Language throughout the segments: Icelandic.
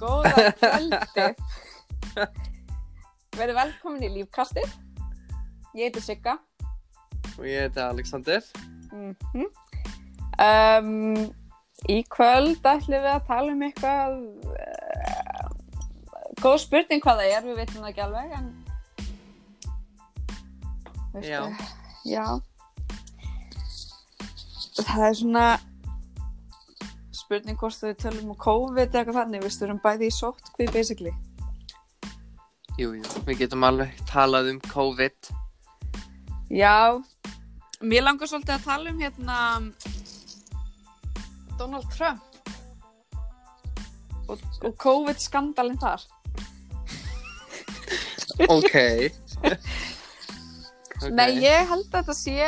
Góða kvöldi. Verið velkomin í lífkastið. Ég heiti Sigga. Og ég heiti Alexander. Mm um, í kvöld ætlum við að tala um eitthvað uh, góð spurning hvað það er, við veitum það ekki alveg en veistu, Já. já það er svona spurning hvort við tölum um COVID eða eitthvað þannig, við styrum bæði í sóttkví basically Jú, jú, við getum alveg talað um COVID. Já, mér langar svolítið að tala um hérna Donald Trump og, og COVID-skandalinn þar. Ok. Nei, ég held að þetta sé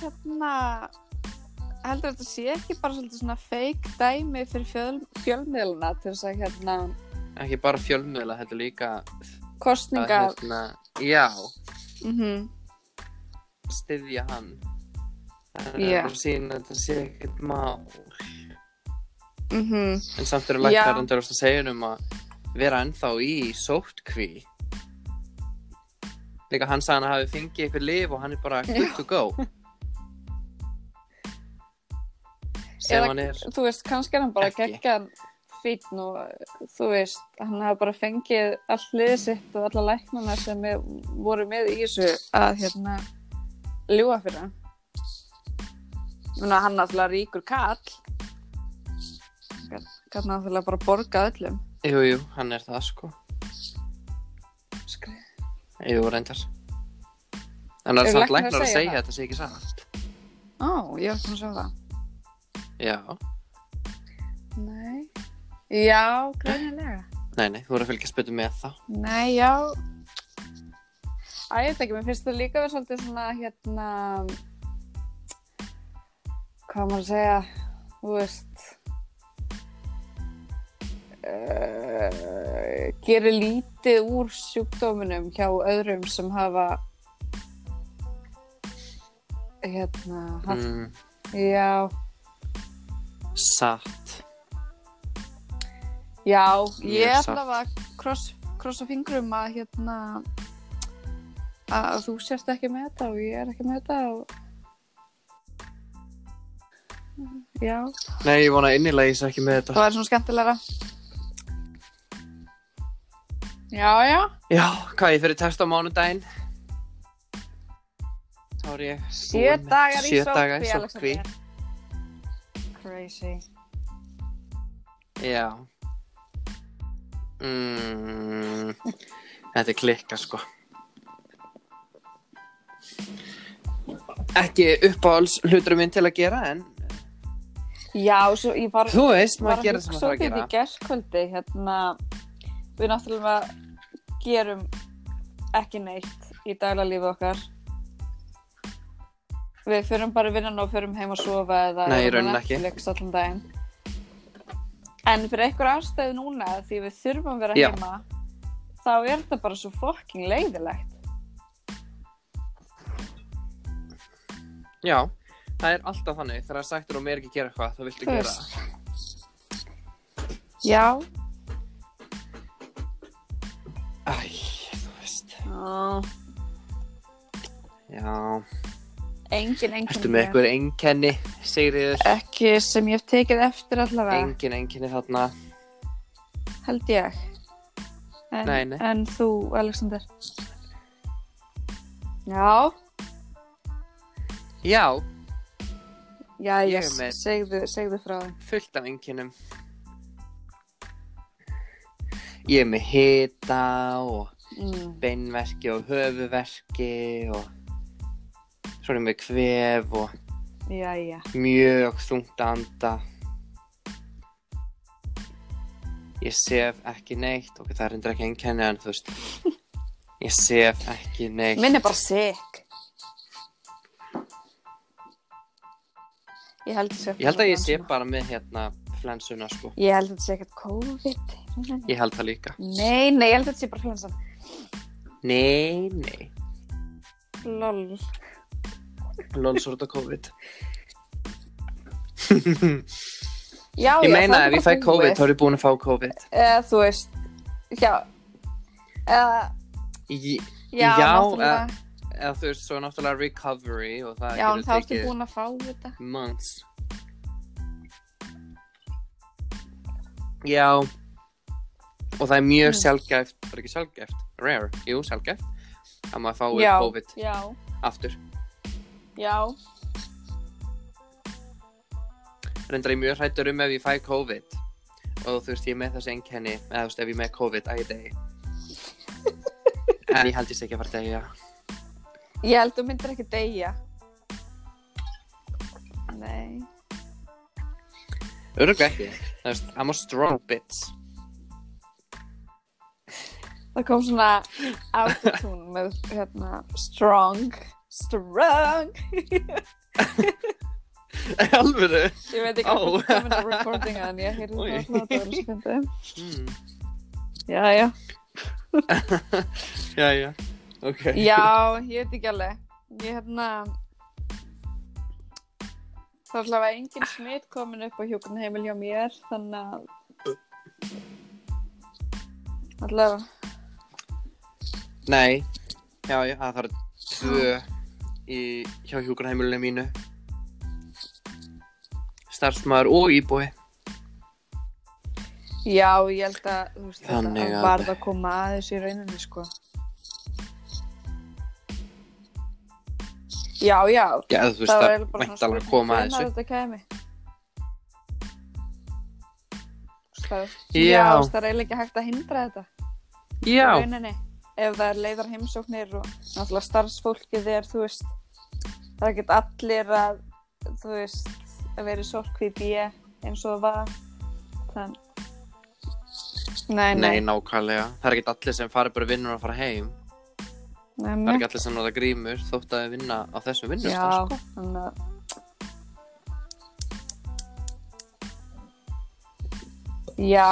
hérna heldur að þetta sé ekki bara svolítið svona fake dæmi fyrir fjöl, fjölmiðluna til þess að hérna Ekki bara fjölmiðla, þetta líka að kostningar hérna, já, mm styðja hann. Það Já. er bara sín að þetta sé ekkert mál. mm En samt eru Já. læknar undir að segja um að vera ennþá í sóttkví. Líka hann sagði hann að hafi fengið eitthvað lif og hann er bara good to go. Sem hann er. þú veist, kannski er hann bara Ekki. geggjan fítn og þú veist, hann hafa bara fengið all liðið sitt og alla læknana sem voru með í þessu að hérna ljúa fyrir hann hann náttúrulega ríkur kall Gæt náttúrulega bara borga öllum Jú, jú, hann er það sko. Skrið. Jú, reyndar. En það er samt læknar að segja þetta sé ekki satt. Ó, ég svona að sjá það Já. Nei. Já, greinilega. Nei, nei, þú voru að fylgjast betur með það. Nei, já. Æ, ég veit ekki, mér finnst það líka verið svolítið svona hérna hvað maður að segja þú veist uh, gerir lítið úr sjúkdóminum hjá öðrum sem hafa hérna haft, Mm, já, satt. já ég satt. ætla að kross, krossa fingrum að hérna að þú sérst ekki með þetta og ég er ekki með þetta og já, Nei, ég vona innilega ég sé ekki með þetta. það er svona skemmtilegra já, já Já, hvað, ég fyrir test á mánudaginn. Þá er ég sjö dagar í sjö daga í sótkví sóttkví. Alexander. Crazy Já. Mm, þetta er klikka, sko. Ekki uppáhalds hlutur minn til að gera, en já, svo ég var þú veist, var maður að gera sem hugsa maður þarf út í að gera. gerskvöldi hérna, við náttúrulega gerum ekki neitt í daglega lífi okkar við förum bara vinnan og förum heim að sofa eða Nei, í rauninni ekki. Netflix allan daginn en fyrir einhver ástæðu núna því við þurfum að vera Já. heima þá er þetta bara svo fucking leiðilegt Já, það er alltaf þannig. Þegar það er sagt þér og mér ekki gera eitthvað, þá viltu Þú gera veist. það. já Æ, þú veist. Ó, Já, engin, engin ertu með eitthvað einkenni, Sigriður? ekki sem ég hef tekið eftir allavega Engin einkenni þarna. held ég en, Nei, nei. en þú, Alexander já Já, já, Ég segðu, segðu frá þeim fullt af einkennum. Ég er með hita og mm. beinverki og höfuverki og svo ég með kvef og já, já, mjög þungt að anda. Ég sef ekki neitt, ok, það er endur ekki einkenni en þú veist, ég sef ekki neitt. minn er bara sick ég held, Ég held að ég sé bara með hérna flensuna sko. ég held að þetta sé ekkert COVID Ég held það líka. nei, nei, ég held að þetta sé bara flensan Nei, nei. lol Er þetta COVID. Já, Ég já, meina það er ef ég bara fæ COVID búið. þá er ég búin að fá COVID. Eða, þú veist, já, eða, Í- já, Já, náttúrulega, Eða þú veist, svo náttúrulega recovery og það já, en getur þá ertu tekið búin að fá þetta. months. Já. Og það er mjög Mm. sjálfgæft er ekki sjálfgæft, rare, jú, sjálfgæft. Að maður fái Já, COVID já, aftur já, reyndar ég mjög hrættur um ef ég fæ COVID. Og þú veist, ég er með þessi einkenni eða þú veist, ef ég er með COVID, að ég degi. En ég held ég sé ekki að fara að degja ég held þú myndir ekki deyja. Nei, öruglega ekki, þú veist, I'm a strong bitch. Það kom svona autotune með, hérna, strong, strong. alveg Ég veit ekki hvað það komin að recordinga en ég heyrði það alltaf að það var að spynda. mm. Já, já. já, já, ok Já, ég veit ekki alveg. Ég hérna... Það er allavega engin smitt komin upp á hjúkunarheimil hjá mér, þannig að... Allavega, Nei, já, já, það er tvö í, hjá hjúkurheimilinu mínu. Starfsmaður og íbúi. já, ég held að, þú veist, Þannig þetta að- varð að koma aðeins í rauninni, sko. Já, já, Já, þú veist, það var það eiginlega bara mætti alveg að koma að þessu. þetta. Það, Já. já, þú veist, það er eiginlega ekki hægt að hindra þetta. í Já, rauninni ef það er leiðar heimsóknir og náttúrulega starfsfólkið er þú veist það er ekki allir að þú veist að vera í sorkví bíja eins og það var þann nei, nei, nei, nákvæmlega. Það er ekki allir sem fari bara vinnur og fara heim. nei, Það er ekki allir sem nota grímur þótt að þau vinna á þessum já, vinnustaf, sko. þannig að já,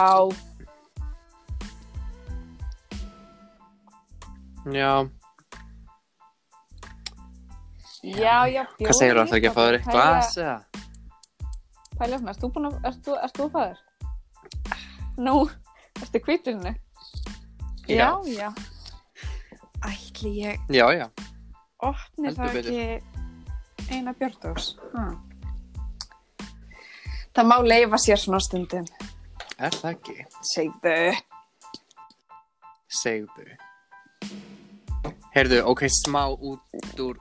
Já, já, já hvað segir þú? Það ekki að fá þér eitt glas eða? Pæli búin að, ert þú, fæður? Nú, ertu kvítinu? Já, já. Ætli ég Já, já. opni það betur. ekki eina björndós? Það má leifa sér svona stundum. Er það ekki? Segðu. Segðu. Heyrðu, ok, smá út úr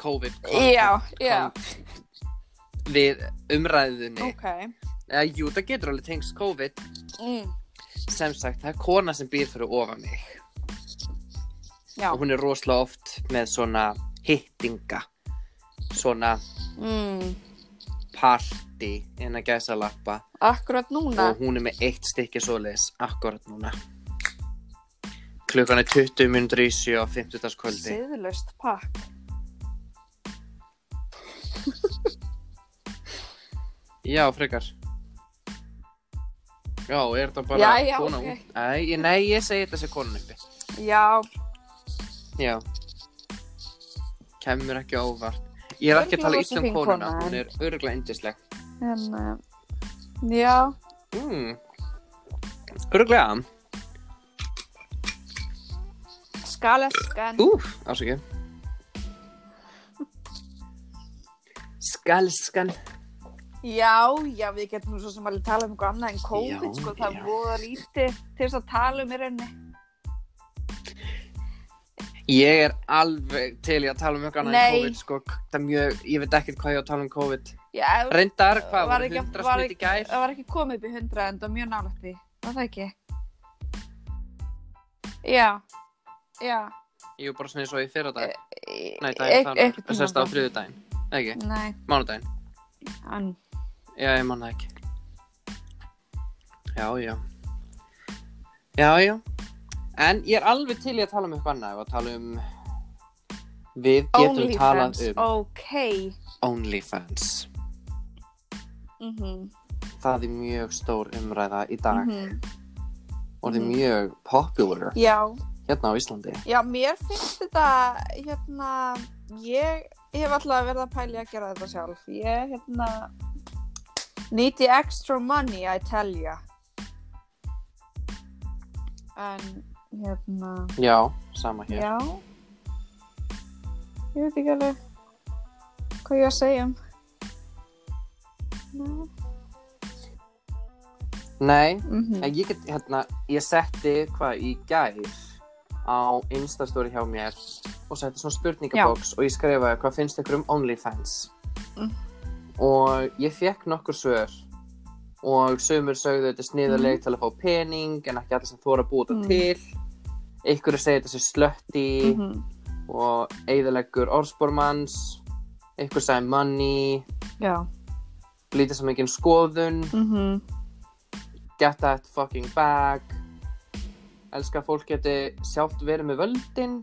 COVID. Já, já. Við umræðunni. Ok. Eða, jú, það getur alveg tengst COVID. Mm. Sem sagt, það er kona sem býr fyrir ofan mig. Já. Og hún er rosalega oft með svona hittinga. Svona Mm. party innan gæsalappa. Akkurat núna. Og hún er með eitt stykki svoleiðis akkurat núna. Klukkan er 20 minnur í 7 á 50. kvöldi. Siðlaust pakk. Já, frekar. Já, er þetta bara Já, já, kona ok. út? Nei, nei, ég segi þetta sé konan uppi. Já. Já. Kemur ekki á óvart. Ég er ekki að tala Örugglega illa um rosa fín konuna, kona, hún er öruglega yndisleg. En, uh, já. Mm. Öruglega. Skaleskan. Úf, ásakið. Skalskan. Já, já, við getum svo sem alveg tala um eitthvað annað en COVID, Já, sko, það já. voða lítið til þess að tala um í rauninni. Ég er alveg til í að tala um mjög annað en Nei. COVID, sko. Það er mjög, ég veit ekkert hvað ég á að tala um COVID. Já, Reyndar, hvað, var ekki- 100 var smitt í gær? það var ekki komið upp í hundra en það var mjög nálægt því, var það ekki? Já, já. Ég var bara svona eins og í fyrra dag. e- Nei, e- daginn þar. einhvern Það sést á tímann þriðudaginn. Ekki, þá. Nei, mánudaginn. hann, Já, ég man það ekki. Já, já. Já, já. En ég er alveg til í að tala um eitthvað annað. Ef að tala um... Við getum talað OnlyFans, um ok. OnlyFans. Mhm, Það er mjög stór umræða í dag. mhm. Og það er Mhm. mjög popular Já, hérna á Íslandi. Já, mér finnst þetta, hérna, ég hef alltaf verið að pæli að gera þetta sjálf. Ég, hérna, Need the extra money, I tell ya. En, hérna, Já, sama hér. já. Ég veit ekki alveg hvað ég að segja um. Nei. Nei, Mm en ég get, hérna, ég setti hvað í gær á Instastory hjá mér og setti svona spurningabóks og ég skrifaði hvað finnst ykkur um OnlyFans Mm. og ég fekk nokkur svör og sömur sögðu þetta er sniðarleg Mhm. til að fá pening en ekki allir sem þóra að þetta Mm. til ykkur segir þetta sé slötti Mhm. og eigðaleggur orðspormanns ykkur sagði money Já. lítið sem engin skoðun Mm get that fucking bag elska að fólk geti sjálft verið með völdin.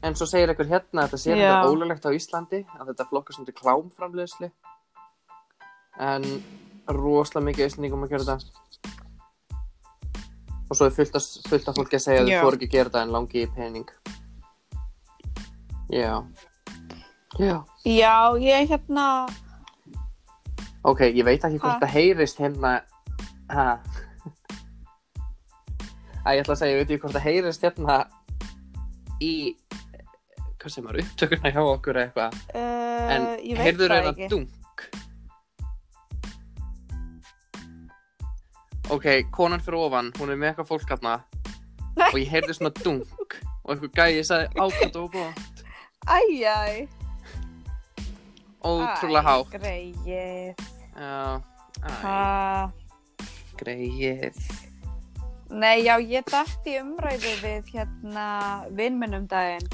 En svo segir einhver hérna að þetta sé þetta ólöglegt á Íslandi að þetta flokkar sem til klámframleðslu en rosalega mikið Íslandingum að gera þetta. Og svo er fullt af, fullt af fólki að segja að þau fóru ekki að gera þetta en langi í pening. Já. Já. Já, ég hérna, ok, ég veit ekki hvort það heyrist hérna. Ha að ég ætla að segja, ég veit ekki hvort það heyrist hérna í hvað sem er upptökuna hjá okkur eitthvað uh, en ég heyrður það ekki. dunk ok, konan fyrir ofan hún er með eitthvað fólk hérna og ég heyrði svona dunk og eitthvað gæði sagði ákvæmt og búið Æj, æj. ótrúlega hátt Greið. já, æ, Ha. greið Nei, já, ég dætti umræðu við hérna vinnmennum daginn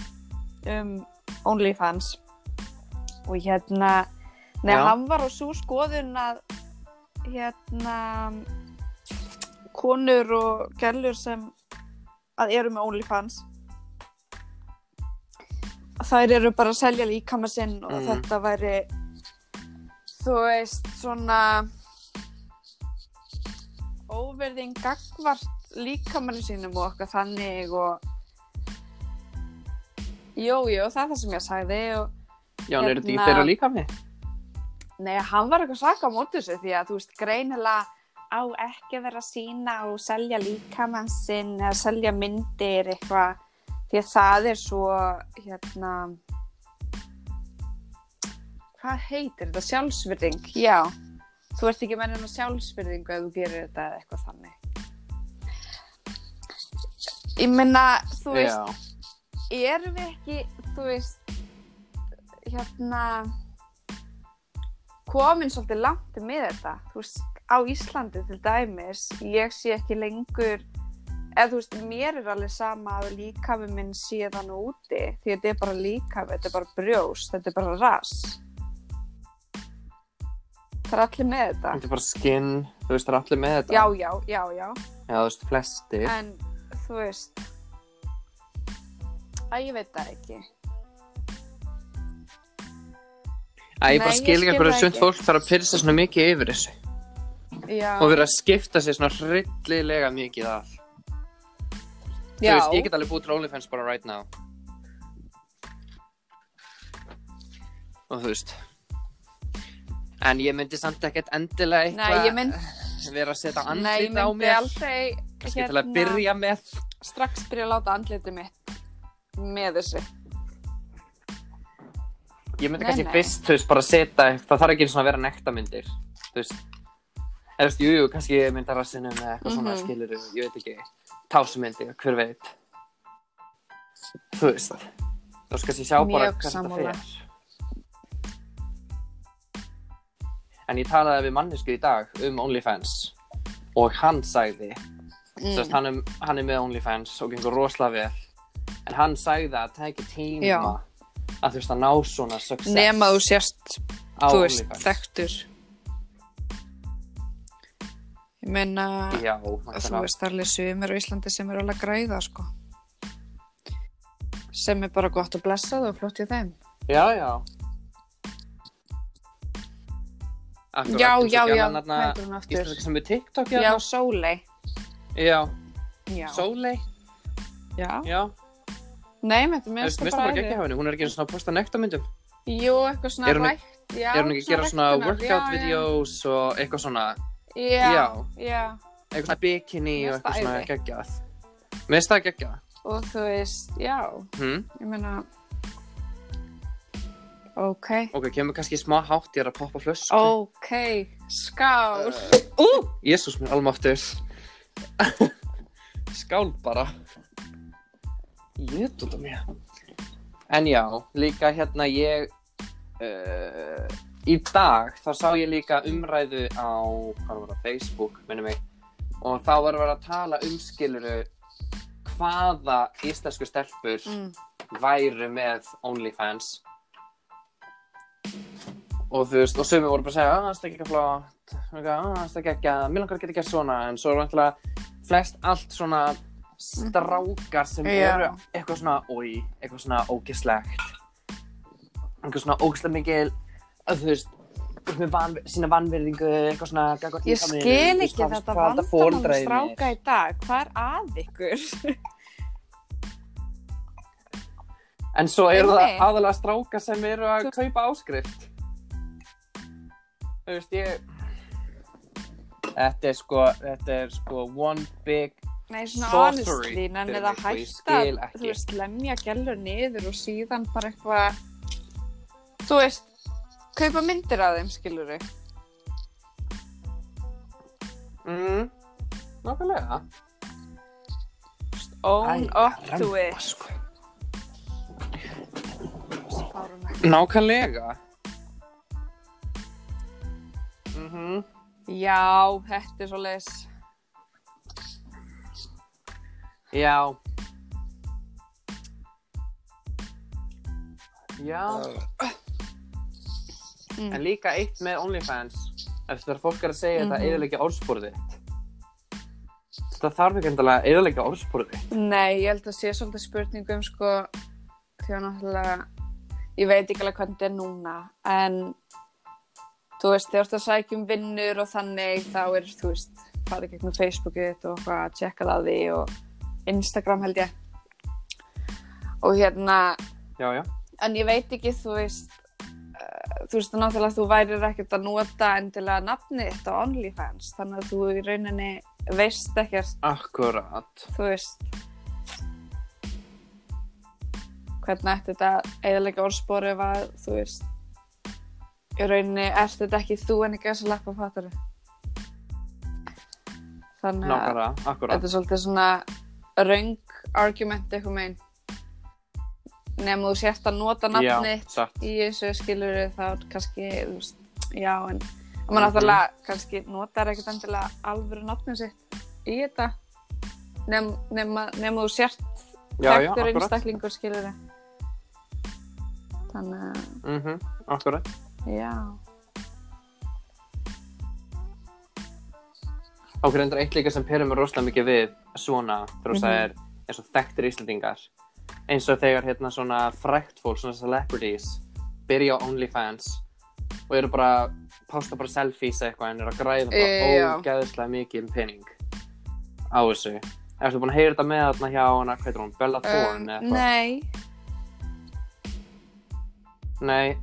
um OnlyFans og hérna, Já. hann var á svo skoðun að hérna konur og gælur sem að eru með OnlyFans þær eru bara að selja líkama sinn og Mm. þetta væri þú veist svona óverðing gagvart líkamannu sínum og okkar þannig og jú, jú, það er það sem ég sagði og já, hann er þetta í Hérna- þeirra líka mig Nei, hann var eitthvað svaka á móti þessu því að þú veist, greinilega á ekki vera að sína og selja líkamann sinn eða selja myndir eitthvað því að það er svo hérna hvað heitir þetta? Sjálfsvirðing, já. Þú ert ekki mennin á sjálfsvirðingu ef þú gerir þetta eða eitthvað þannig Ég meina, þú veist já, erum við ekki, þú veist, hérna, komin svolítið langt með þetta, þú veist, á Íslandi til dæmis, ég sé ekki lengur, eða þú veist, mér er alveg sama að líkafi minn sé þannig úti, því þetta er bara líkafi, þetta er bara brjós, þetta er bara rass. Það er allir með þetta. þetta er bara skinn þú veist, það er allir með þetta. Já, já, já, já, já, þú veist, flestir. En þú veist, að ég veit það ekki. Æ, ég Nei, bara ég skil ekki skil að hverju það sund ekki. fólk þarf að pyrsa svona mikið yfir þessu Já, og vera að skipta sér svona hryllilega mikið af þú já. veist, ég get alveg búið til OnlyFans bara right now og þú veist en ég myndi samt ekkert endilega Nei, eitthvað ég mynd, vera að setja nei, ég andlit á myndi mér aldrei kannski til að byrja með strax byrja að láta andliti mitt með þessu. ég myndi Nei, kannski nei. fyrst, þú veist, bara setja það þarf ekki svona að vera nektamyndir þú veist eða þú veist, jú, jú, kannski mynda rassinu með eitthvað svona Mhm. skilur ég veit ekki, tásumyndir, hver veit þú veist þá skal ég sjá bara Mjög hvað þetta fer en ég talaði við mannesku í dag um OnlyFans og hann sagði Mm. Sest, hann, er, hann er með OnlyFans og gengur rosalega vel en hann sagði að það tæki tíma Já. að þú veist að ná svona success Nema þú sérst, þú veist, þekktur. Ég meina, Já, þú veist, allir sumir á Íslandi sem eru alveg græða, sko. Sem er bara gott að blessa það og flott í þeim. já, já Akkurat, já, já, já, heitir hún aftur? Íslandika sem er TikTok Já, hérna. Já, Já. Sóley Já. Já, Nei, með þetta mér finnst það bara ekki hafa henni Hún er ekki eins og að posta nektamyndum Jú, eitthvað svona Er hún- rætt já, er hún ekki að gera svona ræktunar, workout já, videos og eitthvað svona, Já, Já. já, eitthvað svona bikini Mér og finnst eitthvað það svona æði. geggjað. Mér finnst það geggjað. og þú veist, já, Hm? ég meina, ok, Ok, kemur kannski smá hátt ég er að poppa flösku. ok, skál. Ú! Jésús minn almáttur. Skál bara. Jött út af mér. En já, líka hérna ég uh, í dag þá sá ég líka umræðu á það, Facebook, mig og þá var verið að tala um skiluru hvaða íslensku stelpur Mm. væru með OnlyFans og þú veist, og sumi voru bara að segja að það er ekki flott að það er ekki að, mér langar að geta gert svona en svo er vantilega flest allt svona strákar sem Já. eru eitthvað svona, oi, eitthvað svona ógislegt eitthvað svona ógislega mikil að þú veist veist, með van, sína vanverðingu eitthvað svona gagnvart Ég skil veist, ekki hvað- þetta þínir? stráka í dag. Hvað er að ykkur? En svo eru það aðalega strákar sem eru að kaupa áskrift. Þú veist, ég... Þetta er sko, þetta er sko one big... Nei, svona honestly, eða mig, sko, hætta, þú veist, lemja gælur niður og síðan bara eitthvað, þú veist, kaupa myndir af þeim, skilur þau. Mm, nákvæmlega. Own up to it. Sko. Nákvæmlega. Já, þetta er svo leis. Já. Já. Mm. En líka eitt með OnlyFans eftir að fólk er að segja þetta Mhm. eðalega orðspórið þitt Þetta þarf ekki endalega eðalega orðspórið þitt Nei, ég held að sé svolítið spurningum, sko, því að náttúrulega, ég veit ekki alveg hvernig þetta er núna, en þú veist, þegar þú ert að sækja um vinnur og þannig, þá er, þú veist, farið gegnum Facebookið og eitthvað að checka það því og Instagram held ég. Og hérna, Já, já. en ég veit ekki, þú veist, uh, þú veist, náttúrulega þú værir ekkert að nota endilega nafnið þitt á OnlyFans, þannig að þú í rauninni veist ekkert Akkurat. þú veist hvernig ætti þetta eðalega orðspori ef að þú veist í rauninni ert þetta ekki þú en ekki þess að lappa fattari þannig að Nákvæmlega, akkurat. þetta er svolítið svona röng argument eitthvað megin. Nema þú sért að nota Já, nafnið satt. í þessu skilur þá er kannski, þú veist, já en Mhm. maður náttúrulega kannski notar ekkert endilega alvöru nafnið sitt í þetta. Nema, nema, nema þú sért Já, já, þekktur akkurat. einstaklingur skilur þannig að, Mhm, Akkurat já. Okkur endur eitt líka sem perum er rosalega mikið við svona þegar þú Mhm. sagðir eins og þekktir Íslandingar eins og þegar hérna svona frækt fólk, svona celebrities byrja á OnlyFans og eru bara posta bara selfies eitthvað en eru að græða bara ógeðslega mikið pening á þessu. Ertu búin að heyra þetta með þarna hjá hana, hvað heitir hún, Bella Thorne eða eitthvað? Um, nei, Nei,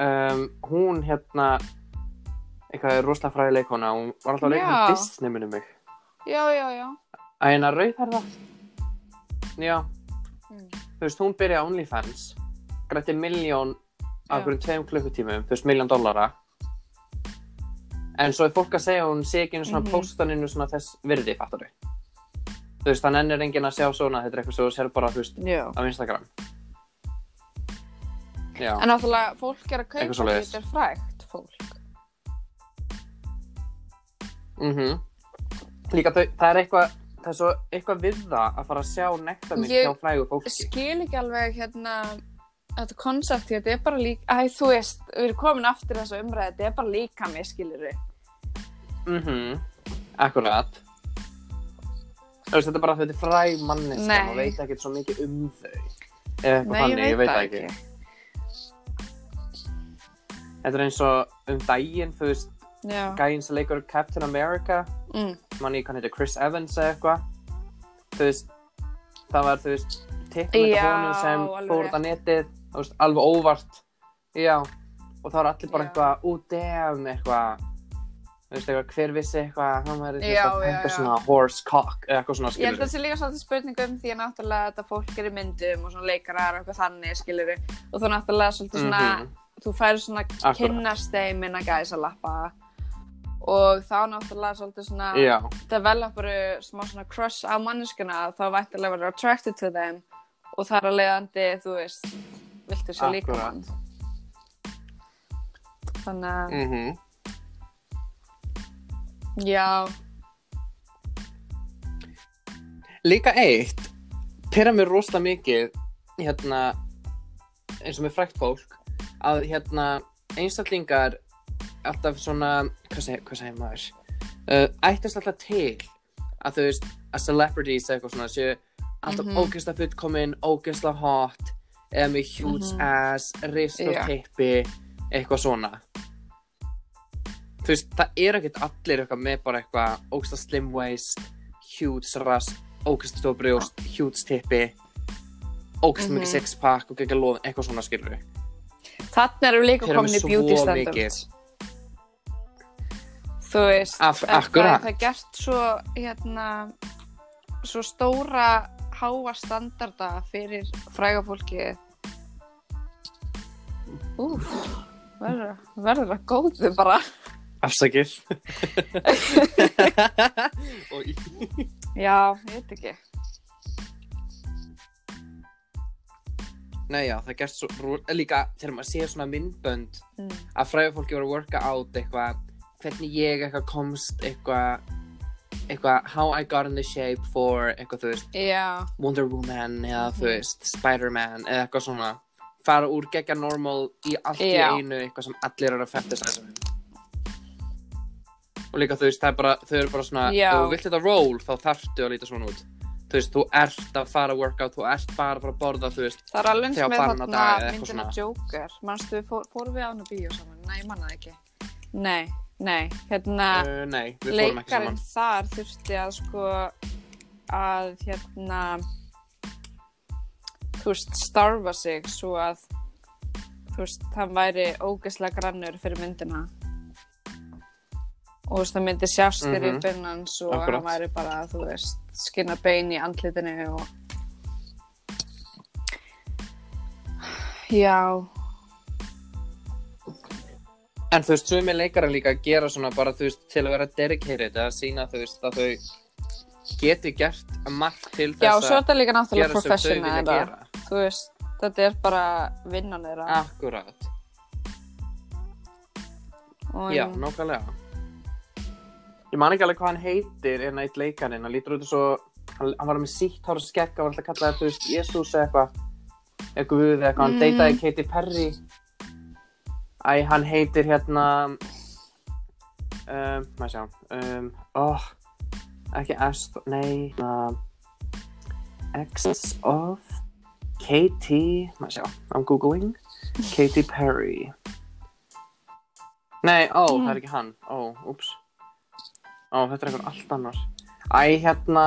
um, hún hérna eitthvað er rosalega fræði leikona hún var alltaf að leika Já. með Disney minni mig. Já, já, já. Að hérna rauðherða Já, mm. þú veist, hún byrjaði á OnlyFans grætti miljón á Já. einhverjum tveim klukkutímum, þú veist, miljón dollara. En svo er fólk að segja hún sé ekki einu svona Mhm. póstaninu svona þess virði, fattar þú veist, það nennir enginn að sjá svona þetta er eitthvað sem þú sér bara, þú veist, á Instagram Já, en náttúrulega fólk er að kaupa því þetta er frægt fólk. Mhm. Líka þau, það er eitthvað það er svo eitthvað við það að fara að sjá nektarmynd Ég hjá frægu fólki. skil ekki alveg hérna þetta koncept, þetta er bara líka æ, þú veist, við erum komin aftur þessu umræði þetta er bara líka mig, skilur við Mhm, akkurat. Þú veist, þetta er bara þetta er fræg manneska Nei. og veit ekkert svo mikið um þau. Nei, ég veit það ekki. Þetta er eins og um daginn, þú veist, Já. gæinn sem leikur Captain America. Mm. manni, hann heitir Chris Evans eða eitthvað. Þú veist, það var, þú veist tippmynd Já, af honum sem fór út á netið þú veist, alveg óvart. Já, og þá er allir bara eitthvað út damn eitthvað. Þú veist eitthvað hver vissi eitthvað? Hann væri þú veist Já, að já, panta já. svona horse cock eitthvað svona Ég held að skilur það sé líka svolítið spurning um því að náttúrulega þetta fólk er í myndum og svona leikarar og eitthvað þannig, skilur og þú náttúrulega svolítið svona, Mhm. Þú færi svona Akkurat. kynnast þeim innan gæsalappa og þá náttúrulega svolítið svona já, developeru smá svona crush á manneskuna þá væntilega verður attracted to them. Og þar að leiðandi, þú veist viltu svo líka mann. Þannig að, mhm. Já. Líka eitt, pyrra mér rosalega mikið, hérna, eins og með frækt fólk, að hérna, einstaklingar alltaf svona, hvað segir, maður, uh, ættast alltaf til að þú veist, að celebrities eða eitthvað svona séu alltaf mm Mhm. ógeðslega fullkomin, ógeðslega hot, eða með huge Mhm. ass, rist og Já. teipi, eitthvað svona. Þú veist, það er ekkert allir eitthvað með bara eitthvað ógeðslega slim waist, huge rass, ógeðslega stóð brjóst, huge tippi, ógeðslega Mhm. mikið six pack og gegga loð, eitthvað svona skilur við. Þannig erum við líka komin í beauty mikið. þú veist Af- það, akkurat. það er gert svo hérna svo stóra háa standarda fyrir fræga fólki Úf, verður, verður að góðu bara Afsakið. og já, ég veit ekki Nei, já, það gerst svo, líka þegar maður sér svona myndbönd mm. að fræða fólki voru að worka out eitthvað, hvernig ég eitthvað komst eitthvað, eitthvað, how I got in the shape for eitthvað, þú veist, já, Wonder Woman eða þú Mhm. veist, Spider-Man eða eitthvað svona, fara úr gegga normal í allt í Já. einu eitthvað sem allir eru að fetisæsa við. Og líka þú veist, er bara, þau eru bara svona, ef þú vilt þetta roll, þá þarftu að líta svona út. Þú veist, þú ert að fara að work out, þú ert bara að fara að borða, þú veist, það er alveg eins Þegar með barna þarna dag eða eitthvað myndina svona. Joker. Manstu, við fór, fórum við á hana bíó saman? Nei, ég manna það ekki. Nei, nei, hérna uh, nei, leikarinn þar þurfti að sko að hérna þú veist, starfa sig svo að þú veist, hann væri ógeðslega grannur fyrir myndina og það myndi sjást þér Mhm. upp innans og Akkurat. hann væri bara, þú veist, skinna bein í andlitinu og já En þú veist, sumi leikarar líka gera svona bara, þú veist, til að vera dedicated eða sína, þú veist, að þau geti gert margt til já, þess svo er að þetta líka náttúrulega professional þú veist, þetta er bara vinnan þeirra Akkurat. og Já, nákvæmlega. Ég man ekki alveg hvað hann heitir en eitt leikarinn, hann lítur út eins og, hann, hann var með sítt hár og skegg, hann var alltaf að kalla það, þú veist, Jésús eða eitthvað, eða Guð eða eitthvað, hann Mm. deytaði Katy Perry. Æ, hann heitir hérna, um, maður sjá, um, oh, ekki Aston, nei, hérna, X of Katy, maður sjá, I'm googling, Katy Perry. Nei, ó, Mm. það er ekki hann, ó, úps. Ó, þetta er eitthvað allt annar. Æ, hérna,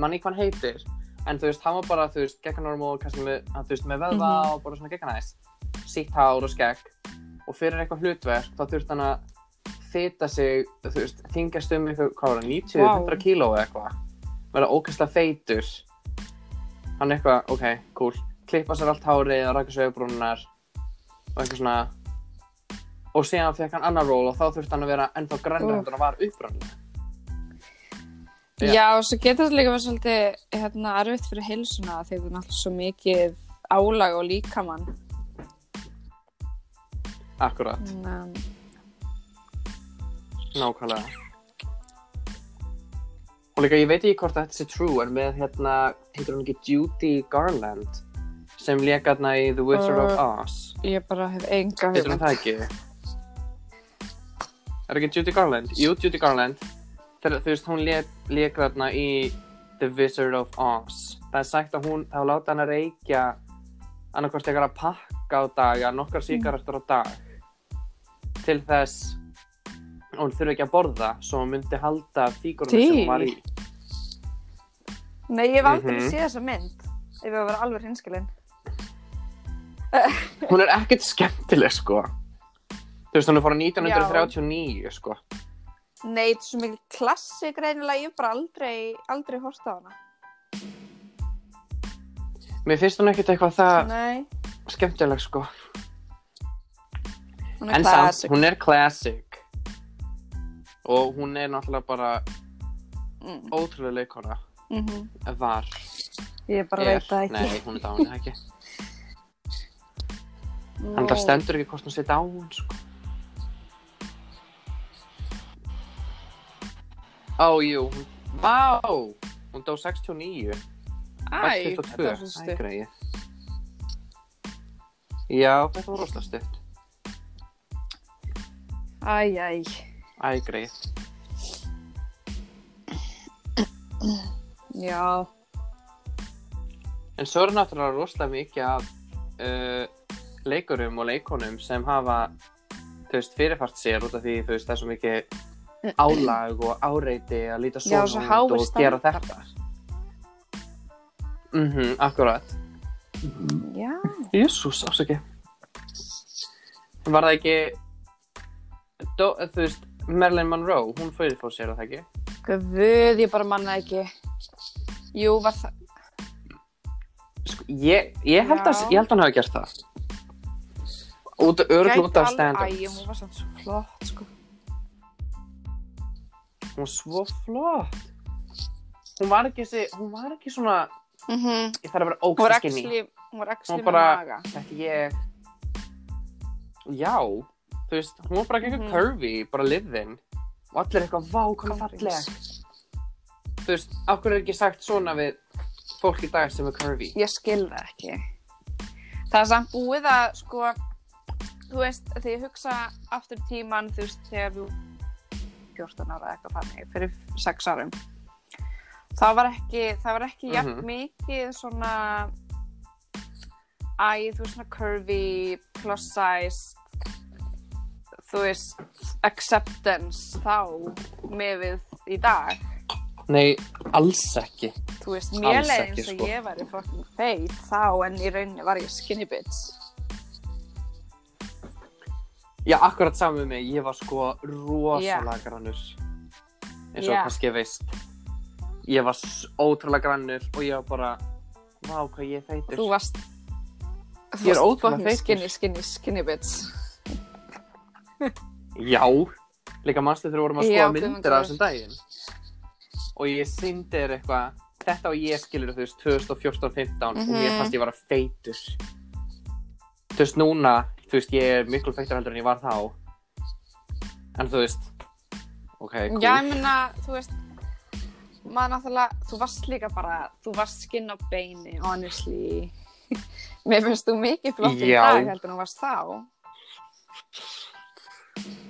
mann ekki hvað hann heitir, en þú veist, hann var bara, þú veist, gegn normal, kannski með, þú veist, með vöðva Mhm. og bara svona gegn næst, sítt hár og skegg, og fyrir eitthvað hlutverk, þá þurft hann að fita sig, þú veist, þingast um eitthvað, hvað var það, 90, Vá. 100 kíló eða eitthvað, vera ókastlega feitur, hann eitthvað, ok, cool, klippa sér allt hárið og raka sér auðbrúnar og eitthvað svona, og síðan fekk hann annar ról og þá þurfti hann að vera ennþá heldur en hann var upprannlega. Já. Og svo getur þetta líka verið svolítið hérna, erfitt fyrir heilsuna því það er náttúrulega svo mikið álag og líkamann. Akkurat, Um, nákvæmlega. Og líka, ég veit ekki hvort þetta sé true, en með hérna, heitir hún ekki Judy Garland, sem hérna í The Wizard of Uh, Oz. ég bara hef enga Heitir hún það ekki? Er ekki Judy Garland? Jú, Judy Garland. Þegar, þú veist, hún lék þarna í The Wizard of Oz. Það er sagt að hún, þá láta hann að reykja annarkvæmst eitthvað að pakka á dag, eða nokkar sígarettur á dag til þess að hún þurfi ekki að borða svo hún myndi halda fígurinn sem hún var í. Nei, ég hef aldrei Mhm. séð þessa mynd ef ég var að vera alveg hinskilinn. hún er ekkert skemmtileg sko þú veist hún er fór 1939 sko. Nei, þetta er svo mikil klassik reynilega, ég hef bara aldrei, aldrei horft á hana. mér finnst hún ekkert eitthvað það Nei, skemmtileg sko. Hún er en samt, classic. hún er classic. Og hún er náttúrulega bara Mm. ótrúlega leikona Mm var, Ég bara veit það ekki. nei, hún er dáin eða ekki? En það stendur ekki hvort hún sé dáin sko Ó, jú, vá, hún dó 69 Æ, 22, þetta var svo stutt. Já, þetta var rosalega stutt. Æ, æ. Æ, greið Já. En svo er náttúrulega rosalega mikið af uh, leikurum og leikonum sem hafa, þú veist, fyrirfart sér út af því, þú veist, það er svo mikið álag og áreiti að líta Já, svona svo út og gera þetta. Mhm, akkurat. Já. Jésús, ásaki. Var það ekki, dó, þú veist, Marilyn Monroe, hún fyrir fór sér að það ekki? Guð, ég bara manna ekki. Jú, var það... Sko, ég, ég held að, Já. ég held að hann hafi gert það. Út, örgulega út af Æ, stand-ups. hún var samt svo flott, sko. Hún var svo flott. Hún var ekki, þessi, hún var ekki svona, Mm -hmm. ég þarf að vera Hún skinny. actually, hún var Hún með maga. Þetta ég, já, þú veist, hún var bara ekki eitthvað Mhm. curvy, bara liðin. Og allir eitthvað, vá, hvað Confidence. falleg. Þú veist, okkur er ekki sagt svona við fólk í dag sem er curvy. Ég skil það ekki. Það er samt búið að, sko, þú veist, þegar ég hugsa aftur tíman, þú veist, þegar þú 14 ára eitthvað fannig, fyrir 6 árum. Það var ekki, það var ekki jafn Mhm. mikið svona, æ, þú veist, svona curvy, plus size, þú veist, acceptance þá með við í dag. Nei, alls ekki. Þú veist, mér Alls leið ekki, eins og sko. ég væri fucking feit þá en í rauninni var ég skinny bitch. Já, akkurat saman með mig, ég var sko rosalega Já. grannur. Eins og Já. kannski ég veist. Ég var ótrúlega grannur og ég var bara, vá, hvað ég feitur. Þú varst, þú varst fucking skinny, skinny, skinny bitch. Já, líka mannstu þegar við vorum að skoða myndir af þessum daginn. Og ég syndi þér eitthvað, þetta og ég skilur þú veist 2014-15 og mér Mhm. fannst ég var feitur. Þú veist, núna, þú veist, ég er miklu feitur heldur en ég var þá. En þú veist, ok, cool. Já, ég meina, þú veist, maður náttúrulega, þú varst líka bara, þú varst skinn á beini, honestly. Mér finnst þú mikið flott í Já. dag heldur en þú varst þá.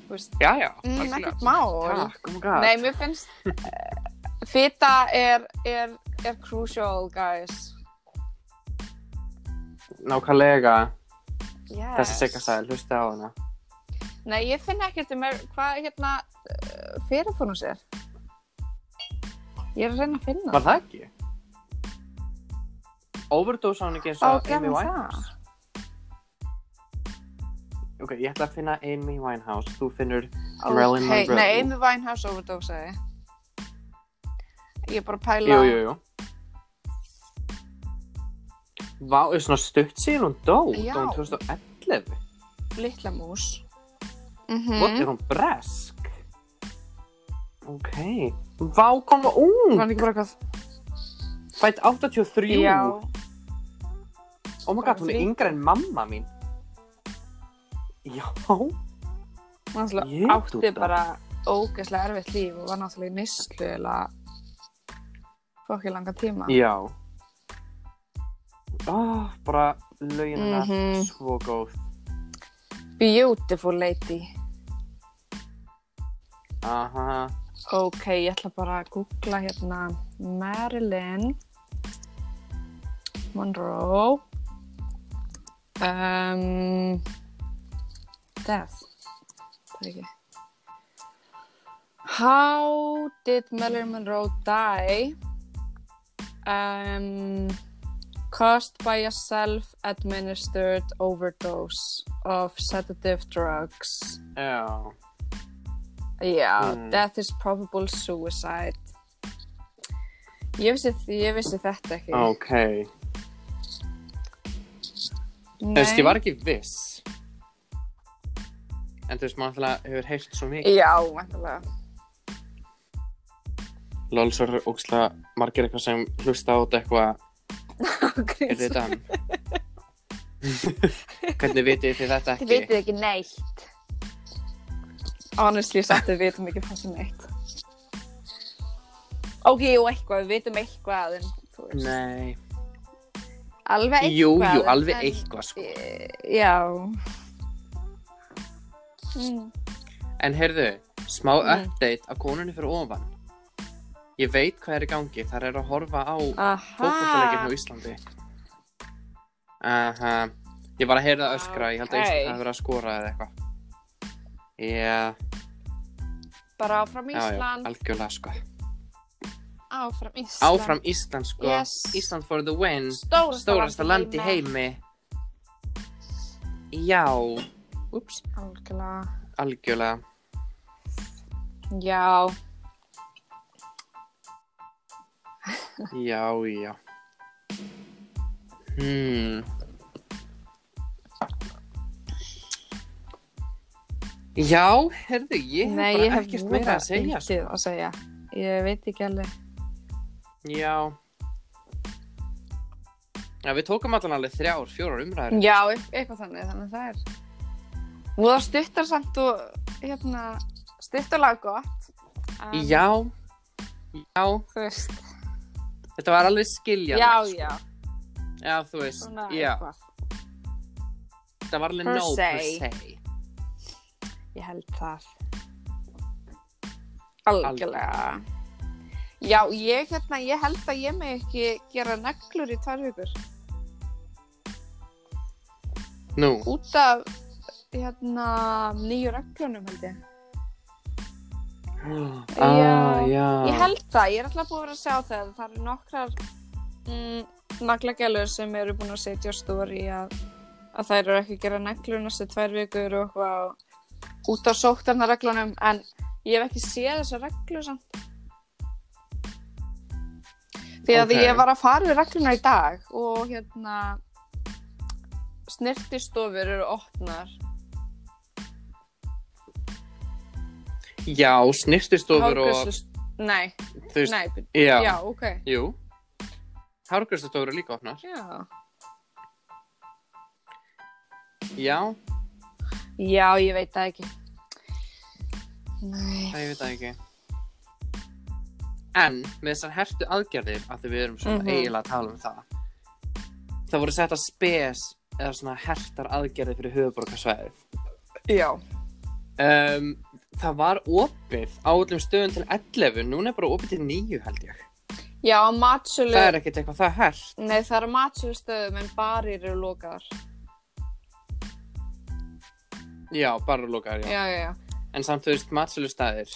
Þú veist, Já, já, mm, algjörlega. ekkert mál. Takk, oh my god. Nei, mér finnst uh, fita er, er, er crucial, guys. Nákvæmlega, Yes. þessi sigastæl, hlusti á hana. Nei, ég finn ekkert um er, hvað hérna uh, fyrirfónu sér. Ég er að reyna að finna Var það ekki? Overdose á hann ekki eins og Amy Winehouse? Ok, ég ætla að finna Amy Winehouse, þú finnur Marilyn Monroe. Nei, Amy Winehouse overdosaði. Ég er bara að pæla Jú, jú, jú. Vá, er svona stutt síðan hún dó, Já. dó hún 2011. litla mús. Mm What, er hún bresk? Ok, vá, koma ung, Var hann ekki bara eitthvað? fætt 83. Já. Oh my god, hún er yngre en mamma mín. Já, Hún náttúrulega Ég átti bara ógeðslega erfitt líf og var náttúrulega í nýslu eða fokkið langa tíma. já. Oh, bara lögin hennar, Mhm. svo góð. Beautiful lady. Aha, Ok, ég ætla bara að googla hérna Marilyn Monroe um, Death Það er ekki How did Marilyn Monroe die? Um, caused by a self-administered overdose of sedative drugs. Já. Já, Mm. death is probable suicide. Ég vissi, ég vissi þetta ekki. Ok. Þú veist, ég var ekki viss. En þú veist, maður alltaf hefur heyrt svo mikið. Já, svo er ógslag margir eitthvað sem hlusta á þetta eitthvað, er þetta hann? Hvernig vitið þið þetta Þið ekki? vitið ekki neitt. Honestly, samt við vitum ekki hvað sem neitt. Ok, jú, eitthvað, við vitum eitthvað, en þú veist. Nei. Alveg eitthvað. Jú, jú, alveg en- eitthvað, sko. Eh, Já. Mm. En heyrðu, smá Mm. update af konunni fyrir ofan. Ég veit hvað er í gangi, þar er að horfa á Aha. fótbollaleikinn á Íslandi. Aha. Ég var að heyra það öskra, ég held að Ok. Ísland hafi verið að skora eða eitthvað. Já, Bara áfram já, já, Ísland. algjörlega sko. Áfram Ísland. Áfram Ísland sko. Yes. Ísland for the win. Stórasta, Stórasta land í heimi. Já. Úps. Algjörlega. Algjörlega. Já. Já, já. Hmm. Já, herðu, ég hef Nei, bara ég hef ekkert meira að segja. Sko. að segja. Ég veit ekki alveg. Já. Já, við tókum allan alveg þrjár, fjórar umræður. Já, eit- eitthvað þannig, þannig að það er. Og það stuttar samt og, hérna, stuttarlega gott. En, Já. Já, Þú veist. Þetta var alveg skiljanlegt. Já, sko. já. Já, þú veist, Svona já. eitthvað. Það var alveg Per nóg per se. se. Ég held það. Algjörlega. Já, ég, hérna, ég held að ég með ekki gera neglur í vikur. Nú, Út af, hérna, nýju reglunum held ég. Ah, já. Ég held það, ég er alltaf búin að vera að sjá það. Það eru nokkrar mm, naglagælur sem eru búin að setja á stóri að, að þær eru ekki að gera neglur næstu tvær vikur og eitthvað út af sóttarnareglunum en ég hef ekki séð þessar reglur samt. Því að Ok. ég var að fara við regluna í dag og hérna snirtistofur eru opnar. Já, snirtistofur og, Nei, veist, nei, já. já, ok. Jú. Hárgræstustofur eru líka opnar. Já. Já, Já, ég veit það ekki. Nei. það ég veit það ekki. En með þessar hertu aðgerðir, að við erum svona Mhm. eiginlega að tala um það, það voru sett að spes eða svona hertar aðgerðir fyrir höfuborgarsvæðið. Já. Um, það var opið á öllum stöðum til 11, núna er bara opið til 9 held ég. Já, matsölu. Það er ekkert eitthvað það hert. Nei, það eru matsölu stöðum en barir eru lokaðar. Já, bara lokaðar, já. Já, já, já. En samt, þú veist, matsölustæðir.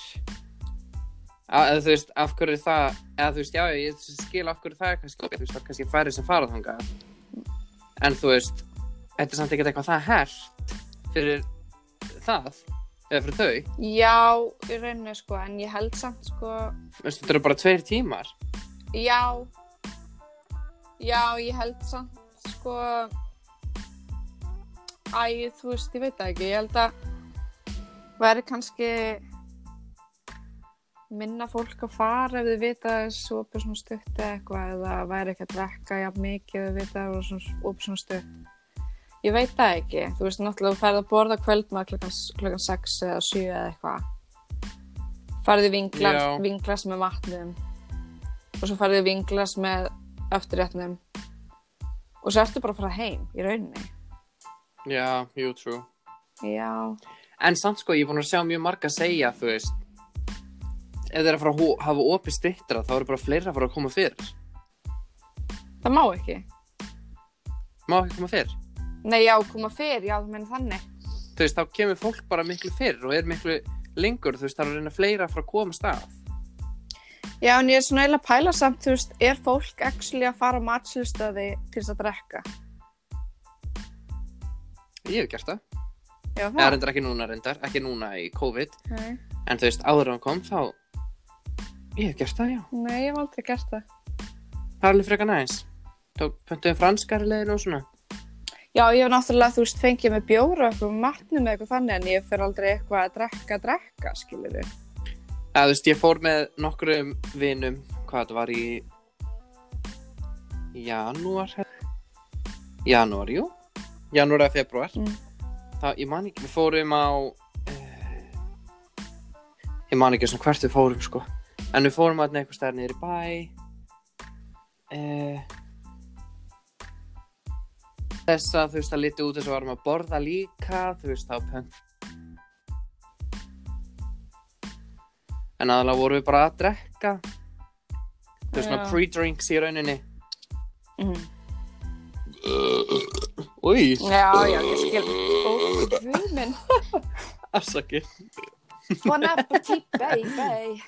Eða þú veist, af hverju er það, eða þú veist, já, ég skil af hverju það er kannski, þú veist, það er kannski færið sem farað þangað. En þú veist, þetta er samt ekkert eitthvað það hert fyrir það, eða fyrir þau. Já, í rauninni sko, en ég held samt sko, Þú veist, þetta eru bara tveir tímar. já, já, ég held samt sko, æ, þú veist, ég veit það ekki, ég held að væri kannski minna fólk að fara ef þið vita þessu opið svona stutt eða eitthvað eða væri ekki að drekka jafn mikið ef þið vita svona opið svona stutt. Ég veit það ekki. Þú veist, náttúrulega þú ferð að borða kvöldmað klukkan 6 eða 7 eða eitthvað. Farði vinglas, Já. vinglas með vatnum og svo farði vinglas með eftirrétnum og svo ertu bara að fara heim í rauninni. Já, jú, true. Já. En samt sko, ég er búin að sjá mjög marga segja, þú veist, ef þeir að fara að hafa opið stittra, þá eru bara fleira að fara að koma fyrir. Það má ekki. Má ekki koma fyrir. Nei, já, koma fyrir, já, þú meina þannig. Þú veist, þá kemur fólk bara miklu fyrir og er miklu lengur, þú veist, það er reyna fleira að fara að koma stað. Já, en ég er svona eiginlega að pæla samt, þú veist, er fólk actually að fara á matslustöði til þess að drekka? Ég hef gert það. Já, Eða það? reyndar ekki núna reyndar, ekki núna í COVID. Nei. En þú veist, áður en hann kom þá, ég hef gert það, já. Nei, ég hef aldrei gert það. Það er alveg frekar næs. Tók pöntuðum franskari leiðin og svona. Já, ég hef náttúrulega, þú veist, fengið með bjóra eitthvað matnum eða eitthvað þannig, en ég fer aldrei eitthvað að drekka, drekka, skilur við. Eða þú veist, ég fór með nokkrum vinum, hvað þetta var í janúar, janúar, jú, janúar eða februar. Mm. Það, ég man ekki, við fórum á, uh, ég man ekki svona hvert við fórum, sko. En við fórum að eitthvað stær niður í bæ. Uh, þess að þú veist, það liti út þess að varum að borða líka, þú veist, þá pönt En aðalega vorum við bara að drekka Þú veist svona pre-drinks í rauninni Mm. Új, Já, já, ég skil. Guð minn. afsaki Bon appetit, baby.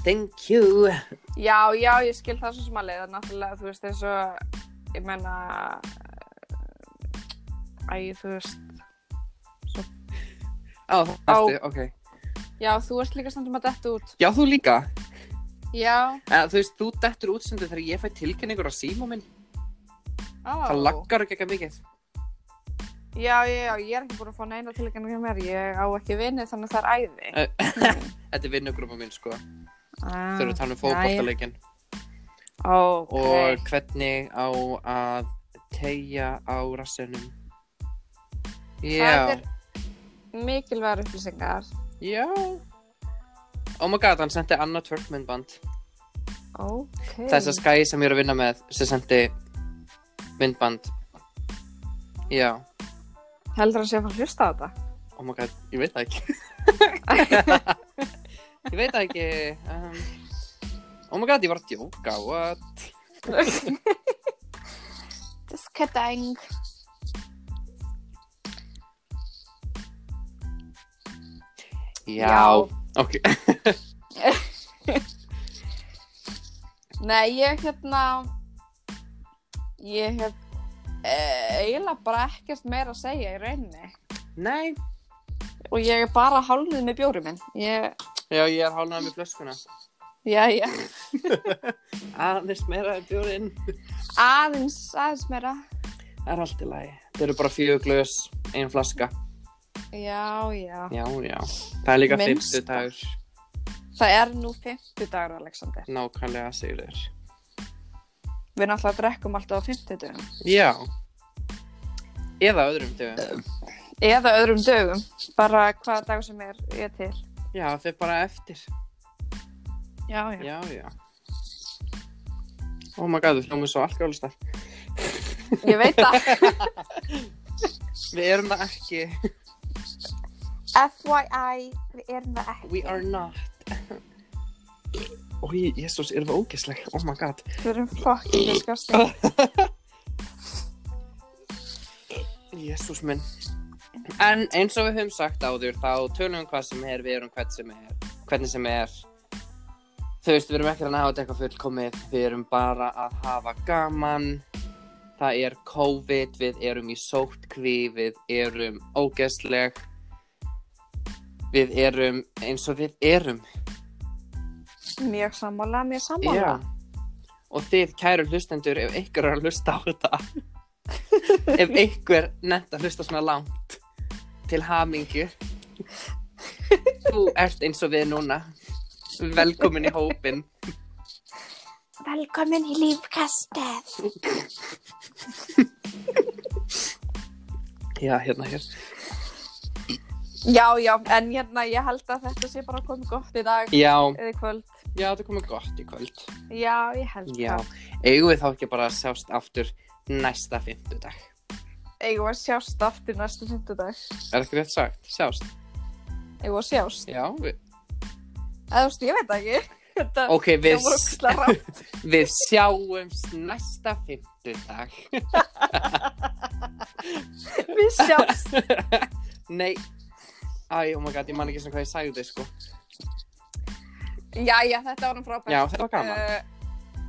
Thank you. Já, já, ég skil það svo sem að náttúrulega, þú veist, eins og, ég menna, æ, þú veist, Á, það ertu, ok. Já, þú ert líka stundum að detta út. Já, þú líka? Já, Eða, Þú veist, þú dettur útsendu þegar ég fæ tilkynningur á síma minn. Á. Það laggar ekki ekki mikið. Já, já, já, ég er ekki búin að fá neina hjá mér, ég á ekki vinni þannig að það er æði. Þetta er vinnugrúpa minn, sko Ah, Þau eru að tala um fótboltaleikin Ok. Og hvernig á að tegja á rassinum Það Já, er mikilvægur upplýsingar. já Oh my god, hann sendi annað twerkmyndband Ok. Þessa skæi sem ég er að vinna með sem sendi myndband Já, Heldur hann sé að fara að hlusta á þetta? oh my god, ég veit það ekki Ég veit það ekki um, Oh my god, ég var að djóka, what? Just kidding. Já, Já. ok Nei, ég hérna, ég hef eh, eiginlega bara ekkert meira að segja í rauninni. Nei Og ég er bara hálfnið með bjóri minn. Ég, Já, ég er hálnað með flöskuna já, já, Aðeins meira en bjórinn aðeins, aðeins meira. Það er allt í lagi Það eru bara fjögur glös, ein flaska Já, já. Já, já Það er líka Minnsta. fyrstu dagur Það er nú 50 dagur, Alexander. Nákvæmlega segir þér Við náttúrulega drekkum alltaf á 50 dögum. Já Eða öðrum dögum Eða öðrum dögum. Bara hvaða dag sem er ég til. Já, er bara eftir Já, Já, já Oh my god, við hljómum svo alkoholistar Ég veit það. Við erum það ekki FYI, við erum það ekki. We are not Ói, jésús, erum við ógisleg Oh my god Við erum fucking disgusting. Jésús minn En eins og við höfum sagt áður þá tölum við um hvað sem er, við erum hvern sem er hvernig sem er. Þú veist, við erum ekki að hafa þetta eitthvað fullkomið við erum bara að hafa gaman. Það er COVID við erum í sóttkví við erum ógeðsleg. Við erum eins og við erum. Mjög sammála, mjög sammála. Og þið, kæru hlustendur, ef einhver er að hlusta á þetta Ef nefnt að hlusta svona langt Til hamingju. Þú ert eins og við núna. Velkomin í hópin Velkomin í lífkastið. Já, hérna hér. Já, já, en hérna ég held að þetta sé bara komið gott í dag Já, eða í kvöld. já, það komið gott í kvöld. Já, ég held það. eigum við þá ekki bara að sjást aftur næsta fimmtudag Eigum við að sjást aftur næstu fymtudag. Er ekki rétt sagt? Sjást Eigum við að sjást. Já, við, Eða þú veist, ég veit það ekki. Þetta ok, við, voru ógislega rátt. við sjáumst næsta fimmtudag Við sjást. Nei, Æ, oh my god, ég man ekki svona hvað ég sagði, sko. Jæja, þetta var hann frábært. Já, þetta var gaman. Uh,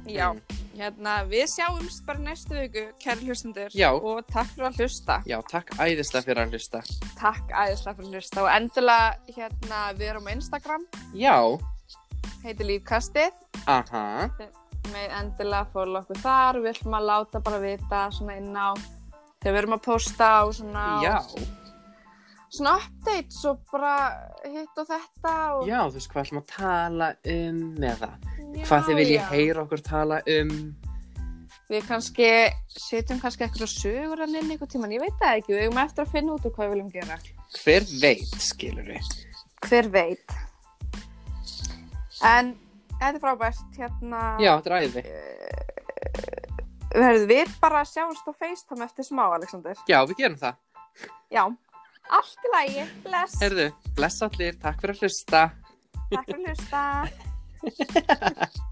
já, hérna, við sjáumst bara næstu viku, kæri hlustundur. Já. Og takk fyrir að hlusta. Já, takk æðislega fyrir að hlusta. Takk æðislega fyrir að hlusta. Og endilega, hérna, við erum á Instagram, Já, heitir Lífkastið. aha, Með endilega fóla okkur þar. Við ætlum að láta bara vita svona inn á þegar við erum að posta og svona, já, svona updates og bara hitt og þetta. Og, já, þú veist hvað ætlum að tala um með það. Já, Hvað þið viljið heyra okkur tala um. Við kannski setjum kannski eitthvað sögur hann inn einhvern tíman, ég veit það ekki, við erum eftir að finna út úr hvað við viljum gera. Hver veit, skilur við. Hver veit. En þetta er frábært, hérna, Já, þetta er æði. verður við bara sjáumst á FaceTime eftir smá, Alexander. Já, við gerum það. Já, allt í lagi, bless, Herðu, bless allir, takk fyrir að hlusta. takk fyrir að hlusta.